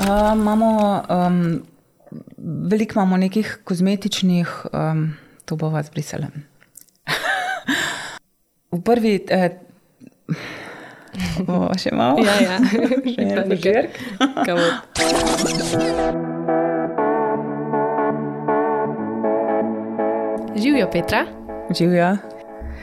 Uh, imamo, um, veliko imamo nekih kozmetičnih, um, to bo vas brisalo. v prvi, eh, bo še malo. Ja, ja. še en požirk. Živijo Petra. Živijo.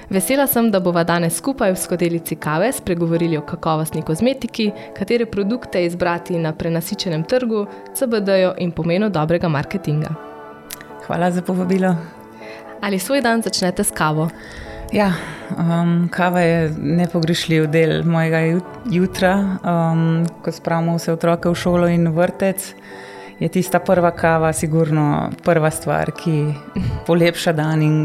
Vesela sem, da bova danes skupaj v skodelici kave spregovorili o kakovostni kozmetiki, katere produkte izbrati na prenasičenem trgu, CBD-ju in pomenu dobrega marketinga. Hvala za povabilo. Ali svoj dan začnete s kavo? Ja, um, kava je nepogrešljiv del mojega jutra, um, ko spravimo vse otroke v šolo in vrtec je tista prva kava, sigurno prva stvar, ki polepša dan in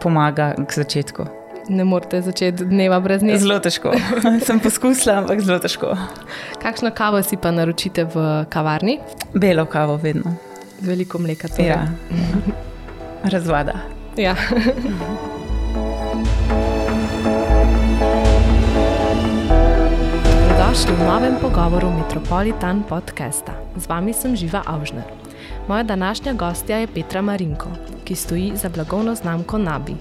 pomaga k začetku. Ne morete začeti dneva brez nje. Zelo težko. Sem poskusila, ampak zelo težko. Kakšno kavo si pa naročite v kavarni? Belo kavo, vedno. Z veliko mleka. Torej. Ja. Razvada. Ja. Dobrodošli v novem pogovoru Metropolitan podcasta. Z vami sem Živa Avžner. Moja današnja gostja je Petra Marinko, ki stoji za blagovno znamko Nabi.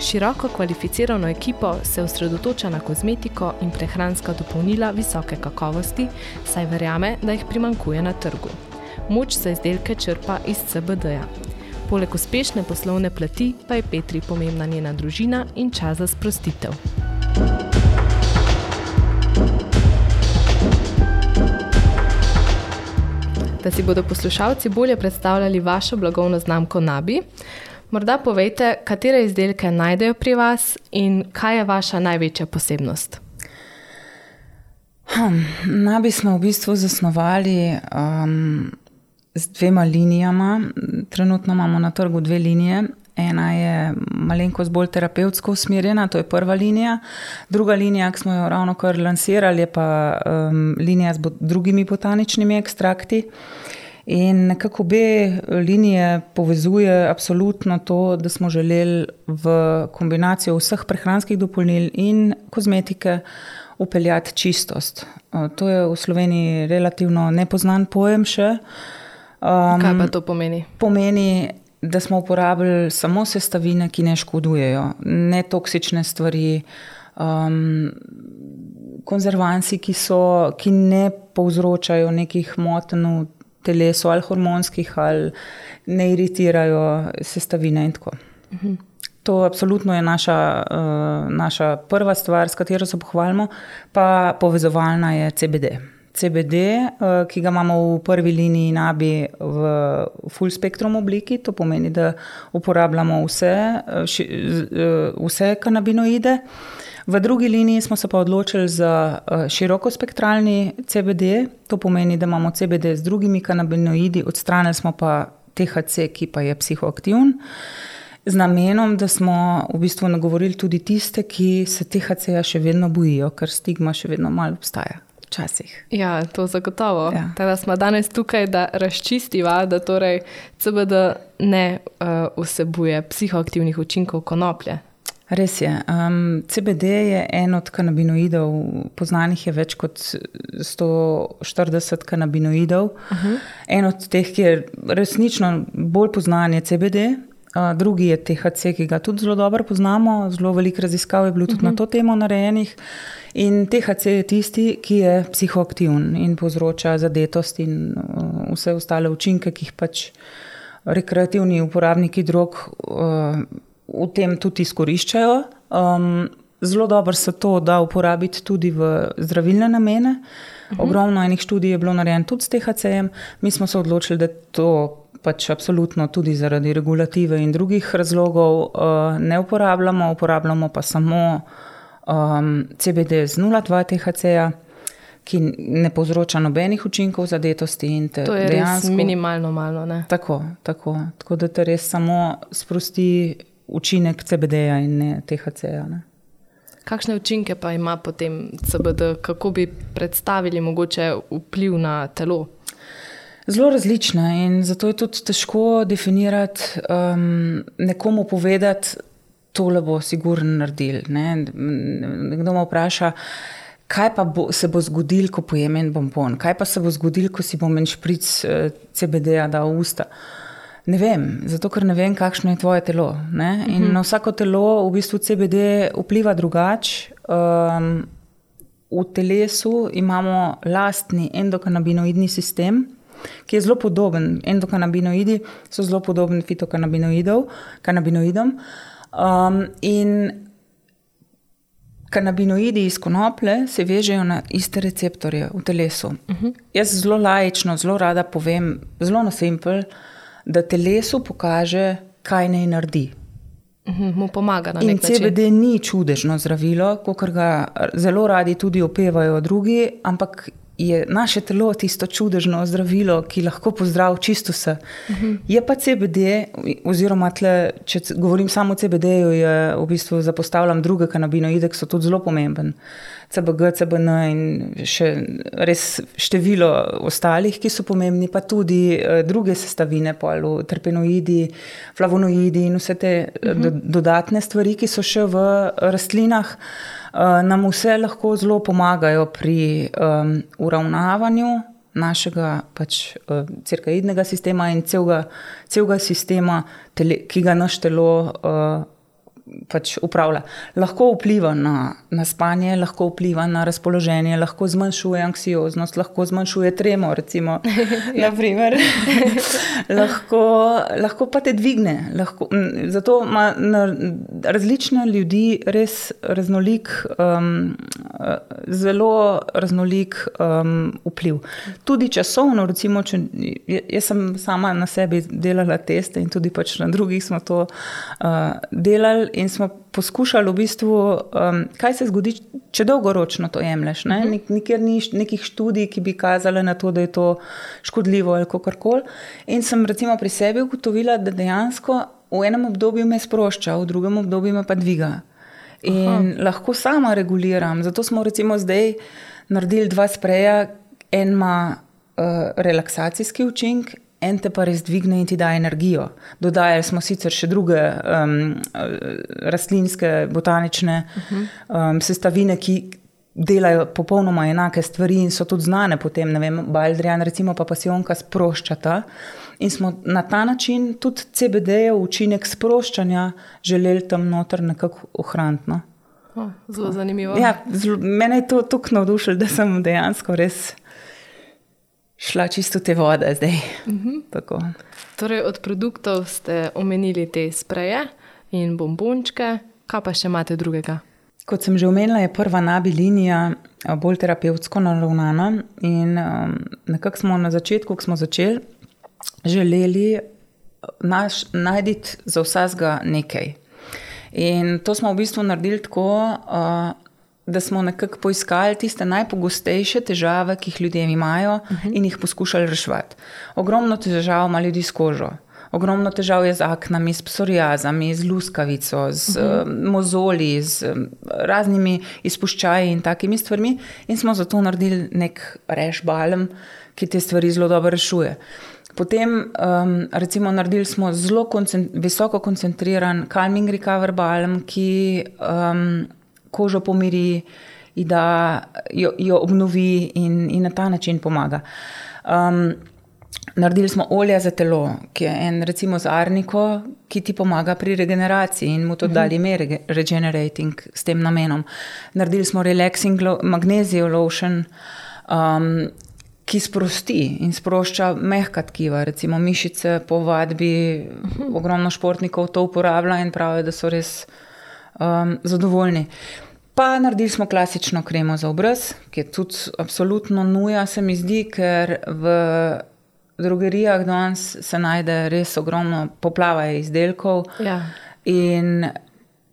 Široko kvalificirano ekipo se osredotoča na kozmetiko in prehranska dopolnila visoke kakovosti, saj verjame, da jih primankuje na trgu. Moč za izdelke črpa iz CBD-ja. Poleg uspešne poslovne plati pa je Petri pomembna njena družina in čas za sprostitev. Da si bodo poslušalci bolje predstavljali vašo blagovno znamko Nabi, morda povejte, katere izdelke najdejo pri vas in kaj je vaša največja posebnost. Hm, Nabi smo v bistvu zasnovali um, z dvema linijama. Trenutno imamo na trgu dve linije. Ena je malenkost bolj terapevtsko usmerjena, to je prva linija. Druga linija, ki smo jo ravno kar lansirali, je pa um, linija z bo drugimi botaničnimi ekstrakti. In nekako obe linije povezuje absolutno to, da smo želeli v kombinacijo vseh prehranskih dopolnil in kozmetike upeljati čistost. To je v Sloveniji relativno nepoznan pojem še. Um, Kaj pa to pomeni? Pomeni, da smo uporabili samo sestavine, ki ne škodujejo, ne toksične stvari, um, konzervanci, ki, so, ki ne povzročajo nekih motenj v telesu, ali hormonskih, ali ne iritirajo sestavine. Mhm. To absolutno je naša, uh, naša prva stvar, s katero se pohvalimo, pa povezovalna je CBD. CBD, eh, ki ga imamo v prvi liniji nabi v full spectrum obliki, to pomeni, da uporabljamo vse, eh, eh, vse kanabinoide. V drugi liniji smo se pa odločili za širokospektralni CBD, to pomeni, da imamo CBD z drugimi kanabinoidi, odstranili smo pa THC, ki pa je psihoaktivn. Z namenom, da smo v bistvu nagovorili tudi tiste, ki se THC-ja še vedno bojijo, ker stigma še vedno malo obstaja včasih. Ja, to zagotovo. Ja. Teda smo danes tukaj, da razčistiva, da torej CBD ne uh, vsebuje psihoaktivnih učinkov konoplje. Res je. Um, CBD je en od kanabinoidov, poznanih je več kot 140 kanabinoidov. Uh -huh. En od teh, ki je resnično bolj znan, je CBD, drugi je THC, ki ga tudi zelo dobro poznamo. Zelo veliko raziskav je bilo tudi uh -huh. na mhm. to temo narejenih. In THC je tisti, ki je psihoaktiven in povzroča zadetost in uh, vse ostale učinke, ki jih pač rekreativni uporabniki drog uh, v tem tudi izkoriščajo. Um, zelo dobro se to da uporabiti tudi v zdravilne namene. Mhm. Ogromno enih študij je bilo narejeno tudi s THC-jem. Mi smo se odločili, da to pač absolutno tudi zaradi regulative in drugih razlogov uh, ne uporabljamo, uporabljamo pa samo um, CBD z 0,2 THC-ja, ki ne povzroča nobenih učinkov zadetosti. To je dejansko, res minimalno malo. Tako, tako, tako da te res samo sprosti učinek CBD-ja in ne THC-ja. Ne. Kakšne učinke pa ima potem CBD, kako bi predstavili mogoče vpliv na telo? Zelo različne in zato je tudi težko definirati, um, nekomu povedati, tole bo sigurno naredil. Ne? Nekdo me vpraša, kaj pa bo, se bo zgodilo, ko pojem en bombon, kaj pa se bo zgodilo, ko si bom en špric uh, CBD-ja dal v usta. Ne vem, zato ker ne vem, kakšno je tvoje telo. Ne? In mhm. na vsako telo v bistvu CBD vpliva drugače. Um, v telesu imamo lastni endokanabinoidni sistem, ki je zelo podoben. Endokanabinoidi so zelo podobni fitokanabinoidom. Um, in kanabinoidi iz konoplje se vežejo na iste receptorje v telesu. Uh mhm. -huh. Jaz zelo lajično, zelo rada povem, zelo na simpel, da telesu pokaže, kaj naj naredi. Mhm, mu pomaga na nek način. In CBD ni čudežno zdravilo, kot ga zelo radi tudi opevajo drugi, ampak je naše telo tisto čudežno zdravilo, ki lahko pozdravi čisto vse. Uh -huh. Je pa CBD, oziroma tle, če govorim samo o CBD-ju, v bistvu zapostavljam druge kanabinoide, ki so tudi zelo pomemben. CBG, CBN in še res število ostalih, ki so pomembni, pa tudi uh, druge sestavine, polu, terpenoidi, flavonoidi in vse te uh -huh. do, dodatne stvari, ki so še v rastlinah. Eh, nam vse lahko zelo pomagajo pri um, uravnavanju našega pač, uh, cirkadnega sistema in celega, celega sistema, tele, ki ga naš telo. Uh, pač upravlja. Lahko vpliva na, na spanje, lahko vpliva na razpoloženje, lahko zmanjšuje anksioznost, lahko zmanjšuje tremo. Recimo, ja. lahko, lahko pa te dvigne. Lahko, zato ima na različne ljudi res raznolik, um, zelo raznolik um, vpliv. Tudi časovno, recimo, če, jaz sem sama na sebi delala teste in tudi pač na drugih smo to uh, delali in smo poskušali v bistvu, um, kaj se zgodi, če dolgoročno to jemliš. Ne? Mhm. Nik, nikjer ni nekih študij, ki bi kazali na to, da je to škodljivo ali kako koli. In sem recimo pri sebi ugotovila, da dejansko v enem obdobju me sprošča, v drugem obdobju me pa dviga. In Aha. lahko sama reguliram. Zato smo recimo zdaj naredili dva spreja, en ima uh, relaksacijski učinek en te pa res dvigne in ti da energijo. Dodajali smo sicer še druge um, rastlinske, botanične um, sestavine, ki delajo popolnoma enake stvari in so tudi znane potem, ne vem, Baldrian, recimo pa pasionka sproščata. In smo na ta način tudi CBD-jev učinek sproščanja želeli tam noter nekako ohraniti. No? Oh, zelo zanimivo. Ja, zelo, mene je to tako navdušilo, da sem dejansko res šla čisto te vode zdaj. Uh mhm. -huh. torej, od produktov ste omenili te spreje in bombončke, kaj pa še imate drugega? Kot sem že omenila, je prva nabi linija eh, bolj terapevtsko naravnana. In um, nekako smo na začetku, ko smo začeli, želeli eh, najti za vsega nekaj. In to smo v bistvu naredili tako, uh, da smo nekako poiskali tiste najpogostejše težave, ki jih ljudje imajo, uh mhm. -huh. in jih poskušali reševati. Ogromno težav ima ljudi s kožo. Ogromno težav je z aknami, s psoriazami, z luskavico, z uh -huh. uh, mozoli, z um, raznimi izpuščaji in takimi stvarmi. In smo zato naredili nek reš balem, ki te stvari zelo dobro rešuje. Potem, um, recimo, naredili smo zelo koncent visoko koncentriran calming recover balem, ki um, kožo pomiri, da jo, jo obnovi in, in na ta način pomaga. Um, naredili smo olje za telo, ki je en, recimo, z arniko, ki ti pomaga pri regeneraciji in mu to uh -huh. dali ime regenerating s tem namenom. Naredili smo relaxing magnezij lotion. Um, Ki sprosti in sprošča mehka tkiva, recimo mišice, po vadbi. Ogromno športnikov to uporablja in pravijo, da so res um, zadovoljni. Pa naredili smo klasično kremo za obraz, ki je tudi absolutno nuja, se mi zdi, ker v drogerijah danes se najde res ogromno poplava izdelkov. Ja. In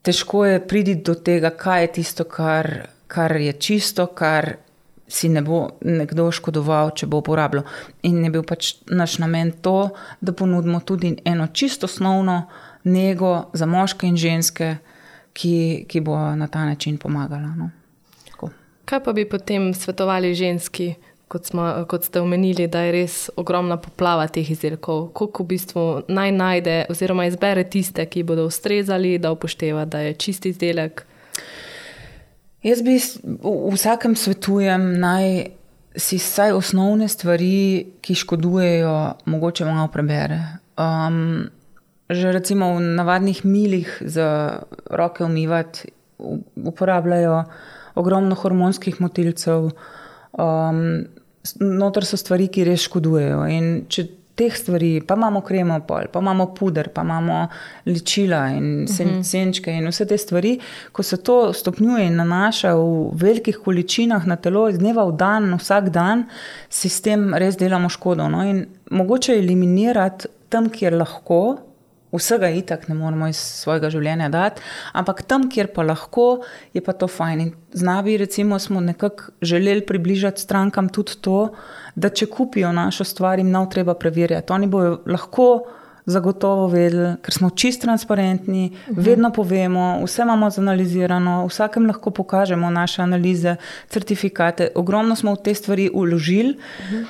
težko je priti do tega, kaj je tisto, kar, kar je čisto, kar si ne bo nekdo škodoval, če bo uporabljal. In je bil pač naš namen to, da ponudimo tudi eno čisto osnovno nego za moške in ženske ki, ki bo na ta način pomagala. No. Kaj pa bi potem svetovali ženski, kot, smo, kot ste omenili, da je res ogromna poplava teh izdelkov? Kako v bistvu naj najde, oziroma izbere tiste, ki bodo ustrezali, da upošteva, da je čist izdelek? Jaz bi vsakem svetujem naj si vsaj osnovne stvari, ki škodujejo, mogoče malo prebere. Um, že recimo v navadnih milih za roke umivati uporabljajo ogromno hormonskih motilcev, um, notor so stvari, ki res škodujejo. In če teh stvari, pa imamo kremo, pol, pa imamo puder, pa imamo ličila in sen, uh mhm. -huh. senčke in vse te stvari. Ko se to stopnjuje in nanaša v velikih količinah na telo, iz dneva v dan, vsak dan, sistem res delamo škodo. No? In mogoče eliminirati tam, kjer lahko. Vsega itak ne moramo iz svojega življenja dati, ampak tam, kjer pa lahko, je pa to fajn. In z nami, recimo, smo nekako želeli približati strankam tudi to, da če kupijo našo stvar, jim nav treba preverjati. Oni bodo lahko zagotovo vedeli, ker smo čist transparentni, uhum. vedno povemo, vse imamo zanalizirano, vsakem lahko pokažemo naše analize, certifikate. Ogromno smo v te stvari uložili uhum.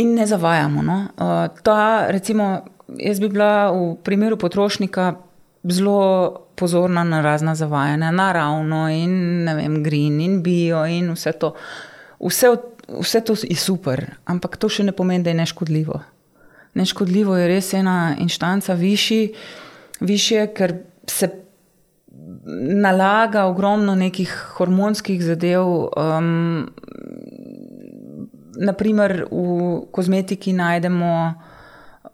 in ne zavajamo. No? Uh, ta, recimo, jaz bi bila v primeru potrošnika. Zelo pozorna na razna zavajanja, naravno in ne vem, green in bio in vse to. Vse vse to je super, ampak to še ne pomeni, da je neškodljivo. Neškodljivo je res ena inštanca višji, višje, ker se nalaga ogromno nekih hormonskih zadev. Um, naprimer, v kozmetiki najdemo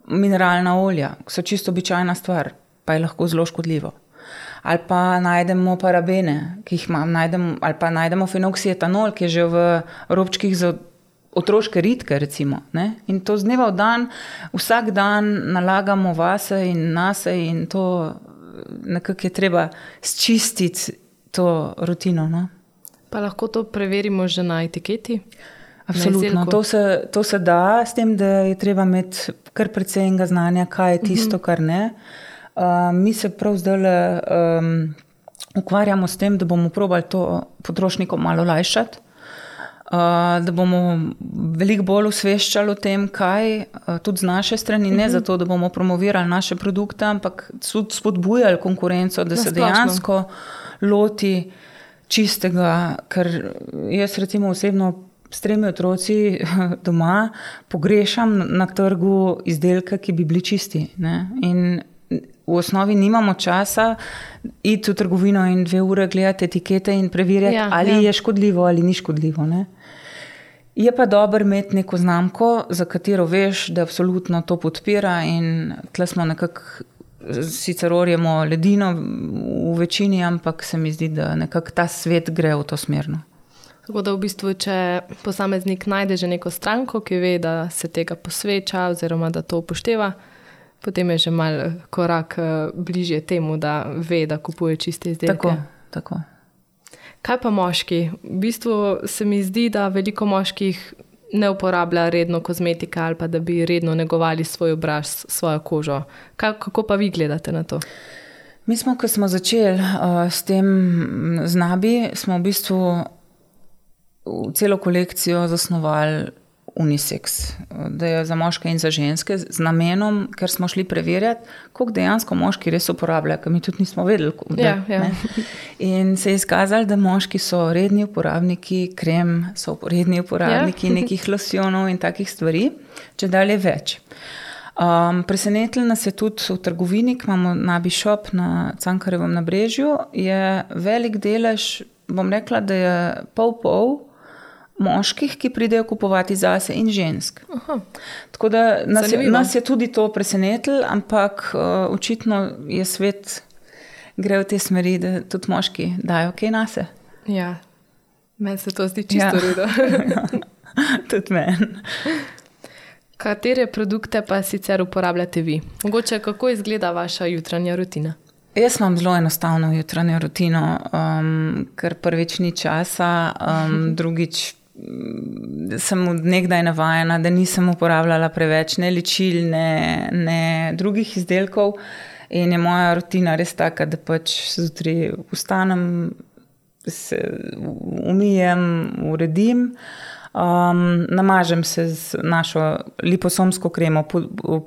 mineralna olja, ki so čisto običajna stvar, pa je lahko zelo škodljivo ali pa najdemo parabene, ki jih imamo, najdemo, ali pa najdemo fenoksietanol, ki je že v robčkih za otroške ritke. Recimo, in to z dneva v dan, vsak dan nalagamo vase in nas, in to nekako je treba sčistiti to rutino. No? Pa lahko to preverimo že na etiketi. Absolutno, to se, to se da, s tem, da je treba imeti kar precej znanja, kaj je tisto, uh -huh. kar ne. Uh, mi se prav zdaj um, ukvarjamo s tem, da bomo probali to potrošnikom malo lajšati. Uh, da bomo veliko bolj osveščali o tem, kaj uh, tudi z naše strani, ne uh mhm. -huh. zato, da bomo promovirali naše produkte, ampak tudi spodbujali konkurenco, da se dejansko loti čistega. Ker jaz, recimo, osebno s tremi otroci doma pogrešam na trgu izdelke, ki bi bili čisti. Ne? In v osnovi nimamo časa iti v trgovino in dve ure gledati etikete in preverjati, ja, ali ja. je škodljivo ali ni škodljivo. Ne? Je pa dobro imeti neko znamko, za katero veš, da absolutno to podpira in tle smo nekako. Sicer orjemo ledino v večini, ampak se mi zdi, da nekako ta svet gre v to smer. Tako da v bistvu, če posameznik najde že neko stranko, ki ve, da se tega posveča, oziroma da to upošteva, potem je že mal korak uh, bližje temu, da ve, da kupuje čiste izdelke. Tako, tako. Kaj pa moški? V bistvu se mi zdi, da veliko moških ne uporablja redno kozmetika ali pa da bi redno negovali svoj obraz, svojo kožo. Kaj, kako pa vi gledate na to? Mi smo, ko smo začeli uh, s tem znabi, smo v bistvu celo kolekcijo zasnovali unisex, da je za moške in za ženske, z namenom, ker smo šli preverjati, koliko dejansko moški res uporabljajo, ker mi tudi nismo vedeli. Da, ja, ja. In se je izkazalo, da moški so redni uporabniki krem, so redni uporabniki ja. nekih losjonov in takih stvari, če dalje več. Um, Presenetili nas je tudi v trgovini, ki imamo na Bishop na Cankarevem nabrežju, je velik delež, bom rekla, da je pol-pol moških, ki pridejo kupovati zase, in žensk. Aha. Tako da nas je, nas je tudi to presenetilo, ampak uh, očitno je svet gre v te smeri, da tudi moški dajo kaj na se. Ja, meni se to zdi čisto ja. redo. tudi meni. Katere produkte pa sicer uporabljate vi? Mogoče kako izgleda vaša jutranja rutina? Jaz imam zelo enostavno jutranjo rutino, um, ker prvič ni časa, um, drugič sem odnegdaj navajena, da nisem uporabljala preveč ne ličil, ne, ne drugih izdelkov. In je moja rutina res taka, da pač zjutraj vstanem, se umijem, uredim. Um, namažem se z našo liposomsko kremo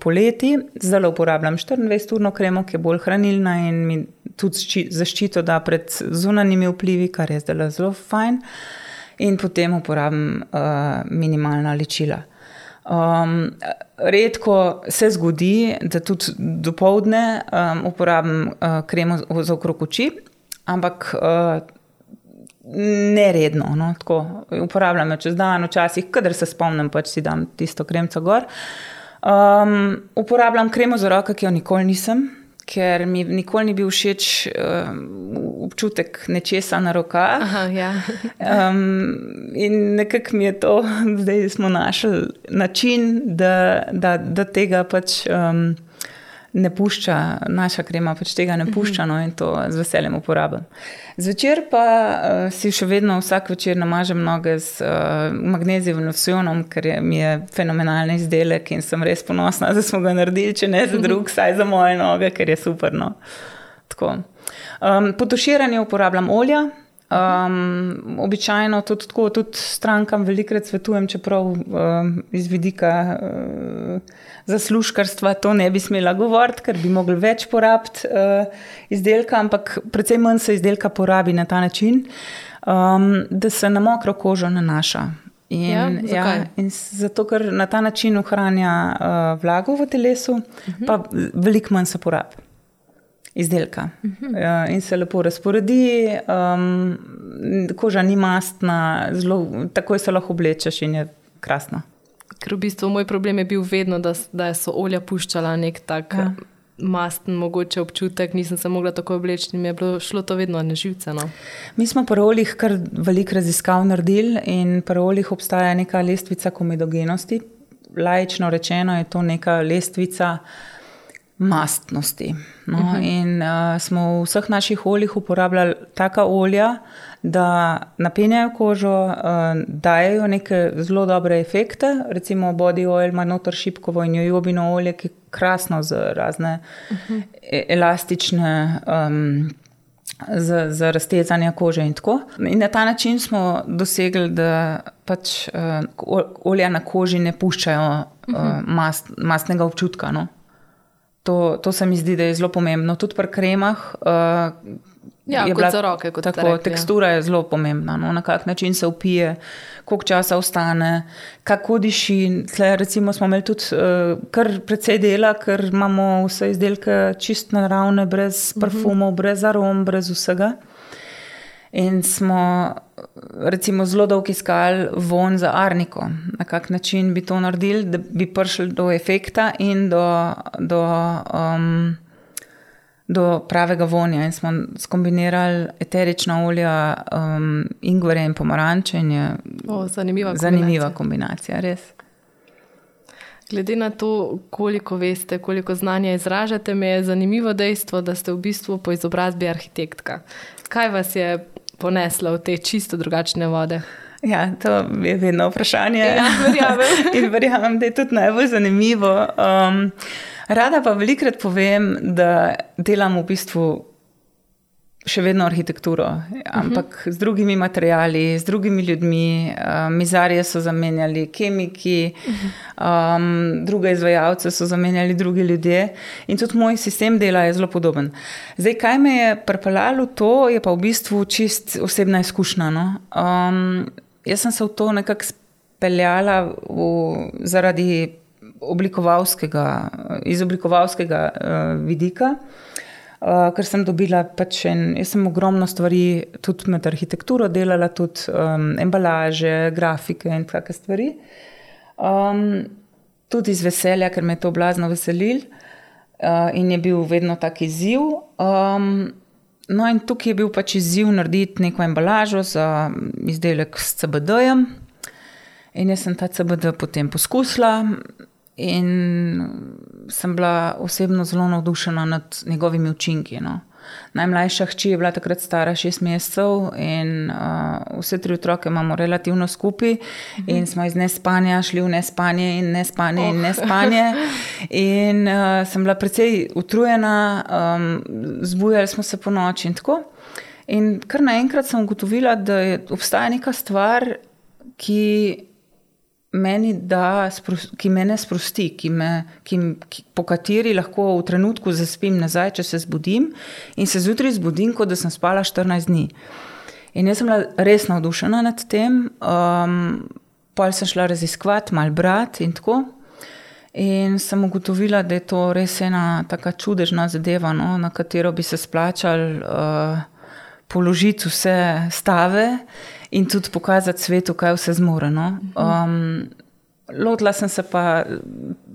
poleti, po zdaj uporabljam 24-urno kremo, ki je bolj hranilna in mi tudi zaščito da pred zunanjimi vplivi, kar je zdaj zelo fajn. In potem uporabim uh, minimalna ličila. Um, redko se zgodi, da tudi do povdne um, uporabim uh, kremo za okrog oči, ampak uh, ne redno. No, uporabljam jo čez dan, včasih, kader se spomnim, pač si dam tisto kremco gor. Um, uporabljam kremo za roke, ki jo nikoli nisem ker mi nikoli ni bil všeč um, občutek nečesa na rokah. Aha, ja. um, in nekako mi je to, zdaj smo našli način, da, da, da tega pač. Um, ne pušča, naša krema pač tega ne pušča, no in to z veseljem uporabljam. Zvečer pa uh, si še vedno vsak večer namažem noge z uh, magnezijevim locionom, ker je, mi je fenomenalni izdelek in sem res ponosna, da smo ga naredili, če ne za drug, saj za moje noge, ker je super. No. Um, Potuširanje uporabljam olja. Um, običajno tudi, tako, tudi strankam velikokrat svetujem, čeprav um, iz vidika uh, zaslužkarstva to ne bi smela govoriti, ker bi mogli več porabiti uh, izdelka, ampak predvsem manj se izdelka porabi na ta način, um, da se na mokro kožo nanaša. In, ja, ja, in zato, ker na ta način ohranja uh, vlago v telesu, uh mhm. -huh. pa veliko manj se porabi izdelka. Uh -huh. uh, in se lepo razporedi, um, koža ni mastna, zelo, takoj se lahko oblečeš in je krasno. Ker v bistvu moj problem je bil vedno, da, da so olja puščala nek tak ja. masten, mogoče občutek, nisem se mogla tako obleči in mi je bilo šlo to vedno na živce. No. Mi smo po rolih kar veliko raziskav naredili in po rolih obstaja neka lestvica komedogenosti. Lajično rečeno je to neka lestvica mastnosti. No? Uh. -huh. In uh, smo v vseh naših oljih uporabljali taka olja, da napenjajo kožo, uh, dajo neke zelo dobre efekte. Recimo body oil ima notor šipkovo in jojobino olje, ki je krasno za razne uh mhm. -huh. E, elastične. Um, Za, za raztezanje kože in tako. In na ta način smo dosegli, da pač uh, olja na koži ne puščajo uh, mast, mastnega občutka. No? To, to se mi zdi, da je zelo pomembno. Tudi pri kremah. Uh, ja, je bila za roke, kot tako. Rekli, tekstura ja. je zelo pomembna. No, na kak način se upije, koliko časa ostane, kako diši. Tle, recimo, smo imeli tudi uh, kar precej dela, ker imamo vse izdelke čist naravne, brez mhm. parfumov, uh -huh. brez arom, brez vsega. In smo recimo, zelo dolgo iskali von za arniko, na kak način bi to naredili, da bi prišli do efekta in do, do, um, do pravega vonja. In smo skombinirali eterična olja, um, ingvere in pomaranče. In o, zanimiva, zanimiva kombinacija. kombinacija, res. Glede na to, koliko veste, koliko znanja izražate, me je zanimivo dejstvo, da ste v bistvu po izobrazbi arhitektka. Kaj vas je ponesla v te čisto drugačne vode? Ja, to je vedno vprašanje. Ja, verjamem. In verjamem, da je tudi najbolj zanimivo. Um, rada pa velikrat povem, da delam v bistvu še vedno arhitekturo, ampak uh -huh. z drugimi materiali, z drugimi ljudmi. Um, mizarje so zamenjali kemiki, um, druge izvajalce so zamenjali drugi ljudje in tudi moj sistem dela je zelo podoben. Zdaj, kaj me je pripeljalo to, je pa v bistvu čist osebna izkušnja. No? Um, jaz sem se v to nekako speljala v, zaradi oblikovalskega, iz oblikovalskega uh, vidika. Uh, ker sem dobila pač en, jaz sem ogromno stvari, tudi med arhitekturo delala, tudi um, embalaže, grafike in take stvari. Um, tudi iz veselja, ker me je to blazno veselil uh, in je bil vedno tak izziv. Um, no, in tukaj je bil pač izziv narediti neko embalažo za izdelek s CBD-jem. In jaz sem ta CBD potem poskusila, In sem bila osebno zelo navdušena nad njegovimi učinki. No. Najmlajša hči je bila takrat stara šest mesecev, in uh, vse tri otroke imamo relativno skupaj, mhm. in smo iz nespanja šli v nespanje, in nespanje, oh. in nespanje. In uh, sem bila precej utrujena, um, zbujali smo se po noči in tako. In kar naenkrat sem ugotovila, da je, obstaja neka stvar, ki meni da, ki me sprosti, ki me, ki, ki, po kateri lahko v trenutku zaspim nazaj, če se zbudim in se zjutraj zbudim, kot da sem spala 14 dni. In jaz sem bila res navdušena nad tem. Um, Pol sem šla raziskovati, malo brati in tako. In sem ugotovila, da je to res ena tako čudežna zadeva, no, na katero bi se splačal uh, položiti vse stave in tudi pokazati svetu, kaj vse zmore. No. Um, lotila sem se pa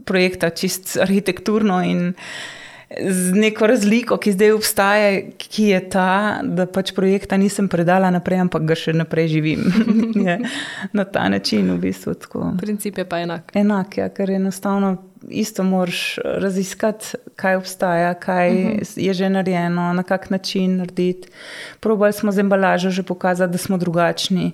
projekta čist arhitekturno in z neko razliko, ki zdaj obstaja, ki je ta, da pač projekta nisem predala naprej, ampak ga še naprej živim. na ta način v bistvu tako. Princip je pa enak. Enak, ja, ker enostavno. Isto moraš raziskati, kaj obstaja, kaj uh mhm. -huh. je že narejeno, na kak način narediti. Probali smo z embalažo že pokazati, da smo drugačni.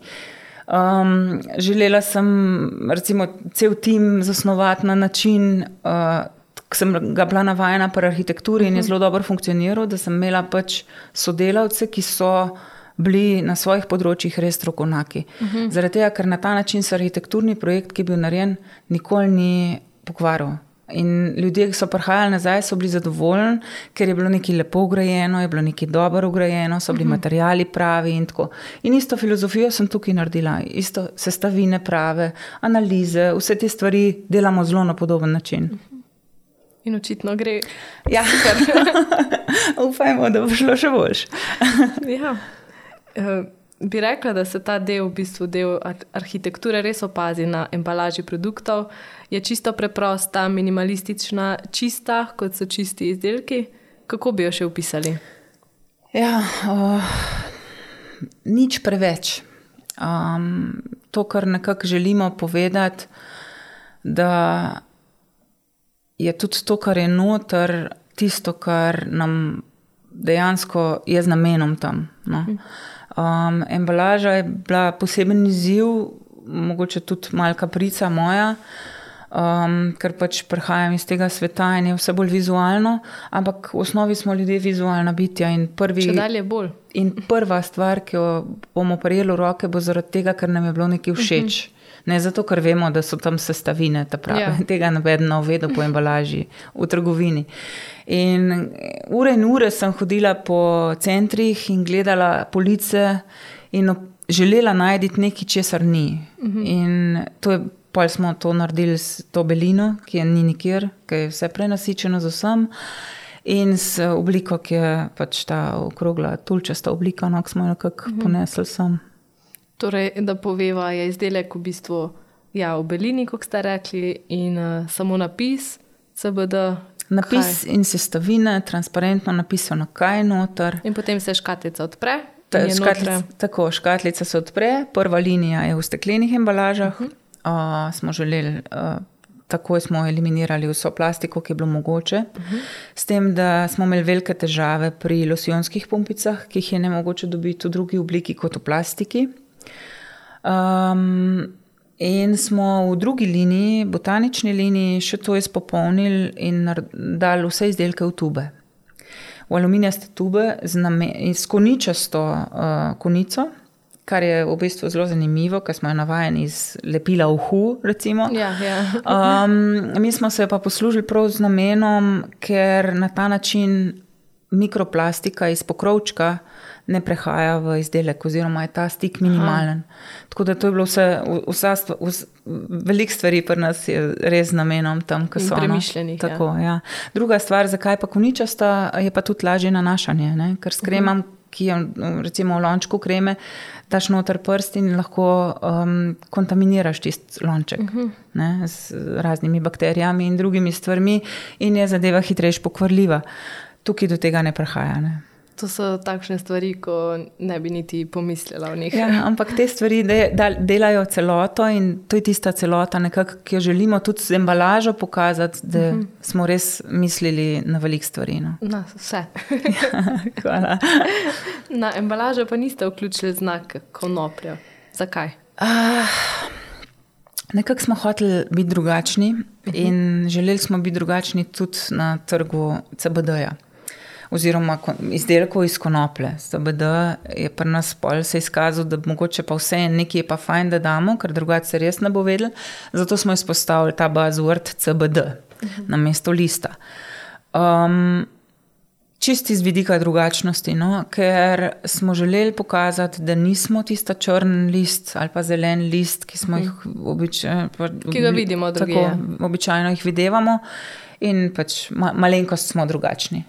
Um, želela sem, recimo, cel tim zasnovati na način, uh, ki sem ga bila navajena pri arhitekturi in je mhm. zelo dobro funkcioniral, da sem imela pač sodelavce, ki so bili na svojih področjih res strokovnjaki. Uh mhm. -huh. Zaradi tega, ker na ta način se arhitekturni projekt, ki je bil narejen, nikoli ni pokvaril. In ljudje, ki so prihajali nazaj, so bili zadovoljni, ker je bilo nekaj lepo ugrajeno, je bilo nekaj dobro ugrajeno, so bili uh mhm. -huh. materiali pravi. In, in isto filozofijo sem tukaj naredila, isto sestavine prave, analize, vse te stvari delamo zelo na podoben način. Uh -huh. In očitno gre. Ja, upajmo, da bo šlo še boljš. ja. uh, bi rekla, da se ta del, v bistvu del arhitekture, res opazi na embalaži produktov. Je čisto preprosta, minimalistična, čista, kot so čisti izdelki. Kako bi jo še opisali? Ja, uh, nič preveč. Um, to, kar nekako želimo povedati, da je tudi to, kar je noter, tisto, kar nam dejansko je z namenom tam. No. Um, embalaža je bila poseben izziv, mogoče tudi malce kaprica moja. Um, ker pač prihajam iz tega sveta in je vse bolj vizualno, ampak v osnovi smo ljudje vizualna bitja. In, prvi, in prva stvar, ki jo bomo prijeli v roke, bo zaradi tega, ker nam je bilo nekaj všeč. Uh mhm. -huh. Ne zato, ker vemo, da so tam sestavine, prave, ja. tega ne vedno vedo po embalaži v trgovini. In ure in ure sem hodila po centrih in gledala police in želela najti nekaj, česar ni. Mhm. In to je. Pa smo to naredili s to belino, ki je ni nikjer, ki je vse prenasičeno z vsem, in s obliko, ki je pač ta okrogla, tulčasta oblika, no, ki smo jo nekako uh mhm. -huh. ponesli sem. Torej, da poveva, je izdelek v bistvu ja, v belini, kot ste rekli, in uh, samo napis, CBD. Napis kaj? in sestavine, transparentno napisano, kaj je noter. In potem se škatlica odpre. Ta, škatlica, tako, škatlica se odpre, prva linija je v steklenih embalažah. Uh -huh. uh, smo želeli. Uh, Takoj smo eliminirali vso plastiko, ki je bilo mogoče, uh -huh. s tem, da smo imeli velike težave pri losijonskih pumpicah, ki jih je ne mogoče dobiti v drugi obliki kot v plastiki. Um, in smo v drugi liniji, botanični liniji, še to izpopolnili in dali vse izdelke v tube. V aluminijaste tube z, z koničasto uh, konico, kar je v bistvu zelo zanimivo, ker smo jo navajeni iz lepila v hu. Ja, ja. um, mi smo se pa poslužili prav z namenom, ker na ta način mikroplastika iz pokrovčka ne prehaja v izdelek, oziroma je ta stik minimalen. Aha. Tako da to je bilo vse, vsa stva, vs, veliko stvari pri nas je res namenom tam, ki so premišljeni. Ja. Ja. Druga stvar, zakaj pa koničasta, je pa tudi lažje nanašanje, ne? ker s kremam, uh -huh. ki je recimo v lončku kreme. Daš noter prst in lahko um, kontaminiraš tisti lonček uh -huh. ne, z raznimi bakterijami in drugimi stvarmi, in je zadeva hitrejš pokvarljiva. Tukaj do tega ne prihaja. Ne. To so takšne stvari, ko ne bi niti pomislila o njih. Ja, ampak te stvari de, da, delajo celoto in to je tista celota, nekak, ki jo želimo tudi z embalažo pokazati, da uh mhm. -huh. smo res mislili na velik stvari. No. Na vse. ja, na embalažo pa niste vključili znak konoplja. Zakaj? Uh, nekako smo hoteli biti drugačni uh mhm. -huh. in želeli smo biti drugačni tudi na trgu CBD-ja. Oziroma izdelkov iz konoplje. CBD je pri nas pol se izkazal, da mogoče pa vse nekaj je pa fajn, da damo, ker drugače se res ne bo vedel. Zato smo izpostavili ta buzzword CBD uh -huh. na mesto lista. Um, Čisti z vidika drugačnosti, no? ker smo želeli pokazati, da nismo tisto črn list ali pa zelen list, ki, jih obič, pa, ki ga vidimo tako. Ja. Običajno jih videvamo in pač ma, malenkost smo drugačni.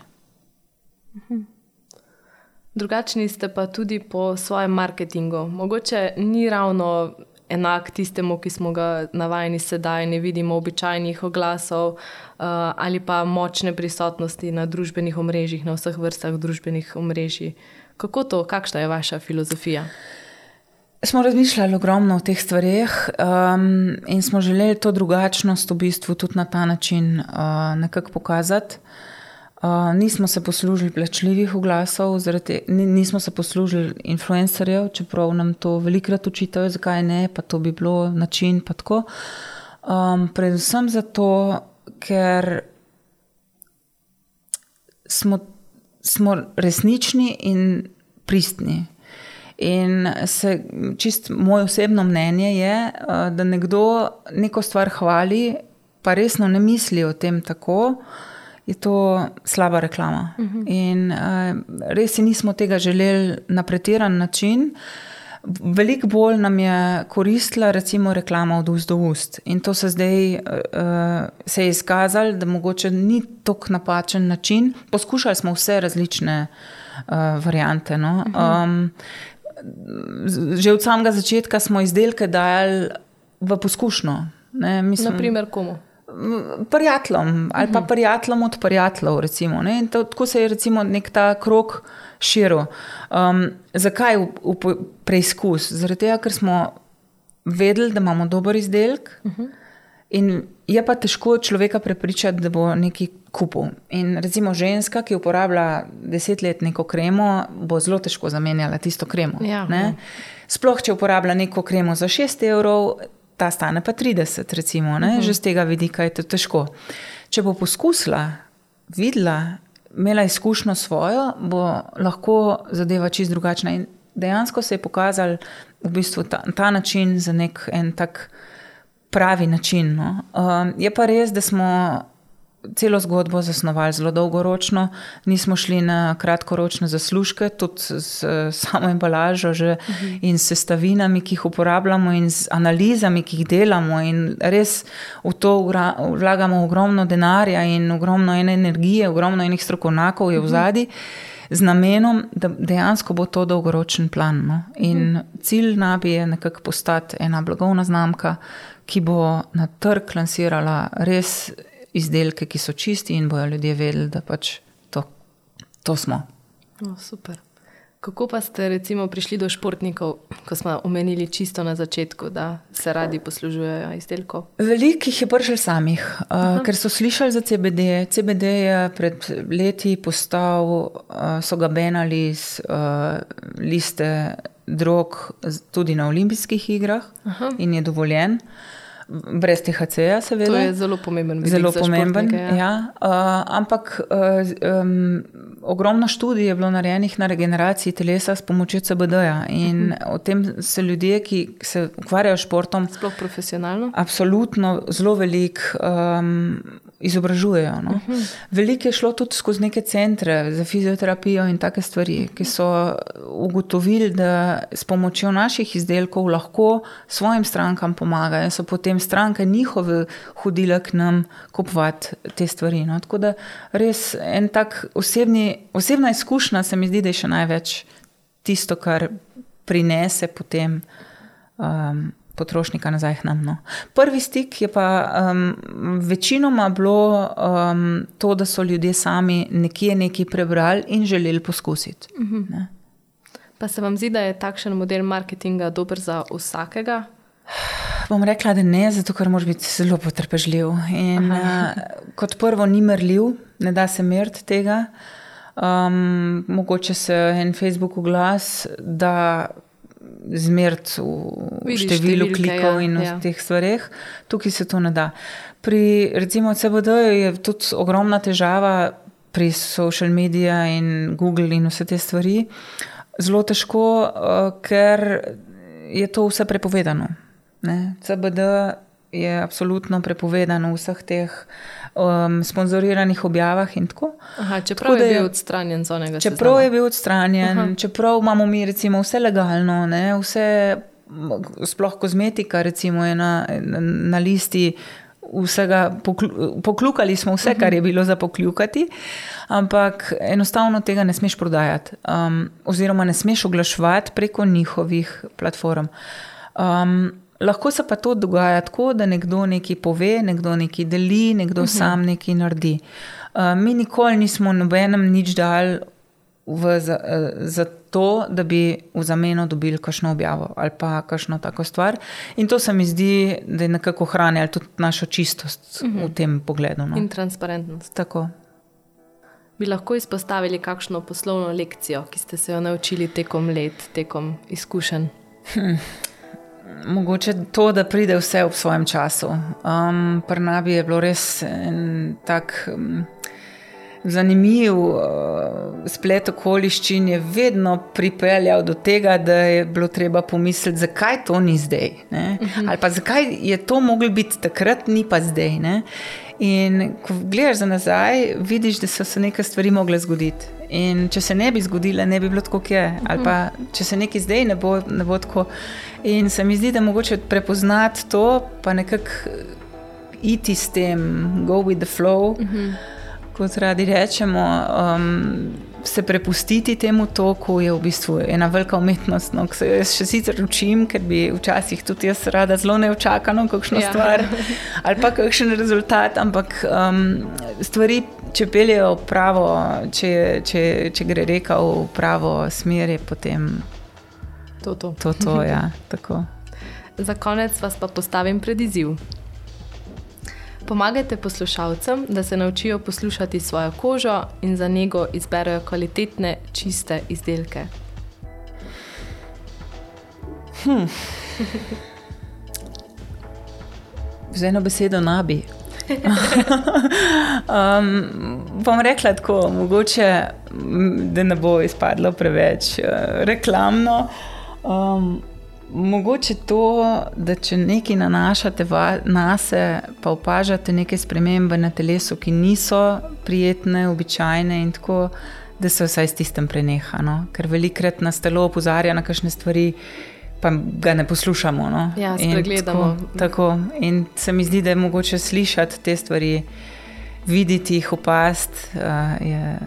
Drugačni ste pa tudi po svojem marketingu. Mogoče ni ravno enak tistemu, ki smo ga navajeni sedaj, ne vidimo običajnih oglasov uh, ali pa močne prisotnosti na družbenih omrežjih, na vseh vrstah družbenih omrežij. Kako to, kakšna je vaša filozofija? Smo razmišljali ogromno o teh stvarih um, in smo želeli to drugačnost v bistvu tudi na ta način uh, nekako pokazati. Uh, nismo se poslužili plačljivih oglasov, zaradi, nismo se poslužili influencerjev, čeprav nam to velikrat učitajo, zakaj ne, pa to bi bilo način. Um, predvsem zato, ker smo, smo resnični in pristni. In se, čist moje osebno mnenje je, uh, da nekdo neko stvar hvali, pa resno ne misli o tem tako je to slaba reklama. Uh -huh. In uh, res si nismo tega želeli na pretiran način. Veliko bolj nam je koristila, recimo, reklama od ust do ust. In to se zdaj uh, se je izkazalo, da mogoče ni tako napačen način. Poskušali smo vse različne uh, variante. No? Um, že od samega začetka smo izdelke dajali v poskušno. Naprimer, komu? Prijateljem ali pa mhm. prijateljem od prijateljev. Recimo, to, tako se je recimo nek ta krok širil. Um, zakaj v, v preizkus? Zaradi tega, ker smo vedeli, da imamo dober izdelek. Uh mhm. -huh. In je pa težko človeka prepričati, da bo nekaj kupil. In recimo ženska, ki uporablja deset let neko kremo, bo zelo težko zamenjala tisto kremo. Ja, ja. Sploh, če uporablja neko kremo za 6 evrov, ta stane pa 30, recimo, uh mhm. -huh. že z tega vidika je to težko. Če bo poskusila, videla, imela izkušnjo svojo, bo lahko zadeva čist drugačna. In dejansko se je pokazal v bistvu ta, ta način za nek en tak pravi način. No. Um, je pa res, da smo celo zgodbo zasnovali zelo dolgoročno, nismo šli na kratkoročne zaslužke, tudi s samo embalažo že, uh -huh. in s sestavinami, ki jih uporabljamo, in z analizami, ki jih delamo. In res v to vlagamo ogromno denarja in ogromno ene energije, ogromno enih strokovnjakov je v zadnji. Z namenom, da dejansko bo to dolgoročen plan. No? In cilj nabi je nekako postati ena blagovna znamka, ki bo na trg lansirala res izdelke, ki so čisti in bojo ljudje vedeli, da pač to, to smo. No, super. Kako pa ste recimo prišli do športnikov, ko smo omenili čisto na začetku, da se radi poslužujejo izdelkov? Veliko jih je prišel samih, uh, ker so slišali za CBD. CBD je pred leti postal, uh, so ga benali z uh, liste drog tudi na olimpijskih igrah Aha. in je dovoljen. Uh, brez THC-ja, seveda. To je zelo pomemben vidik. Zelo pomemben. Ja. Ja. Uh, ampak uh, um, ogromno študij je bilo narejenih na regeneraciji telesa s pomočjo CBD-ja. In uh mhm. -huh. o tem se ljudje, ki se ukvarjajo s športom, sploh profesionalno, absolutno zelo veliko. Um, izobražujejo. No. Uh -huh. Veliko je šlo tudi skozi neke centre za fizioterapijo in take stvari, ki so ugotovili, da s pomočjo naših izdelkov lahko svojim strankam pomagajo in so potem stranke njihove hodile k nam kupovati te stvari. No. Tako da res en tak osebni, osebna izkušnja se mi zdi, da je še največ tisto, kar prinese potem. Um, potrošnika nazaj k nam. No. Prvi stik je pa um, večinoma bilo um, to, da so ljudje sami nekje nekaj prebrali in želeli poskusiti. Uh mhm. -huh. Pa se vam zdi, da je takšen model marketinga dober za vsakega? Bom rekla, da ne, zato ker moraš biti zelo potrpežljiv. In, uh, kot prvo, ni merljiv, ne da se meriti tega. Um, mogoče se en Facebook oglas, da zmeriti v številu klikov ja, in v ja. teh stvareh, tukaj se to ne da. Pri recimo CBD je tudi ogromna težava pri social medijih in Google in vse te stvari. Zelo težko, uh, ker je to vse prepovedano. Ne? CBD je absolutno prepovedano v vseh teh um, sponzoriranih objavah. Aha, čeprav tako, je bil odstranjen z onega čeprav seznama. je bil odstranjen, Aha. čeprav imamo mi recimo vse legalno, ne? vse, sploh kozmetika, recimo je na, na, na listi. Vsega, poklukali smo vse, kar je bilo za pokljukati, ampak enostavno tega ne smeš prodajati, um, oziroma ne smeš oglaševati preko njihovih platform. Um, Lahko se pa to dogaja tako, da nekdo nekaj pove, nekdo nekaj deli, nekdo uh mhm. -huh. sam nekaj naredi. Uh, mi nikoli nismo nobenem nič dal v, za, uh, za to, da bi v zameno dobili kakšno objavo ali pa kakšno tako stvar. In to se mi zdi, da je nekako hranilo tudi našo čistost uh -huh. v mhm. tem pogledu. No. In transparentnost. Tako. Bi lahko izpostavili kakšno poslovno lekcijo, ki ste se jo naučili tekom let, tekom izkušenj? Hm. Mogoče to, da pride vse v svojem času. Um, Pri nabi je bilo res en tak um, zanimiv uh, splet okoliščin, je vedno pripeljal do tega, da je bilo treba pomisliti, zakaj to ni zdaj. Uh mhm. -huh. Ali pa zakaj je to moglo biti takrat, ni pa zdaj. Ne? In ko gledaš za nazaj, vidiš, da so se neke stvari mogle zgoditi. In če se ne bi zgodile, ne bi bilo tako, kot je. Ali pa če se nekaj zdaj ne bo, ne bo tako. In se mi zdi, da mogoče prepoznati to, pa nekako iti s tem, go with the flow, uh -huh. kot radi rečemo. Um, Se prepustiti temu toku je v bistvu ena velika umetnost, no, ki se jo še sicer učim, ker bi včasih tudi jaz rada zelo neočakano, kakšno ja. stvar ali pa kakšen rezultat, ampak um, stvari, če peljejo pravo, če, če, če gre reka v pravo smer, je potem To, to. to, to ja, Za konec vas pa postavim pred izziv. Pomagajte poslušalcem, da se naučijo poslušati svojo kožo in za njego izberejo kvalitetne, čiste izdelke. Hm. Z eno besedo nabi. Um, bom rekla tako, mogoče, da ne bo izpadlo preveč uh, reklamno. Um, mogoče to, da če nekaj nanašate na sebe, pa opažate neke spremembe na telesu, ki niso prijetne, običajne in tako, da se vsaj s tistem preneha. No? Ker velikrat nas telo opozarja na kakšne stvari. Pa ga ne poslušamo. No? Ja, spregledamo. Tako, tako. In se mi zdi, da je mogoče slišati te stvari, videti jih, opaziti, uh, je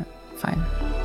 fajn.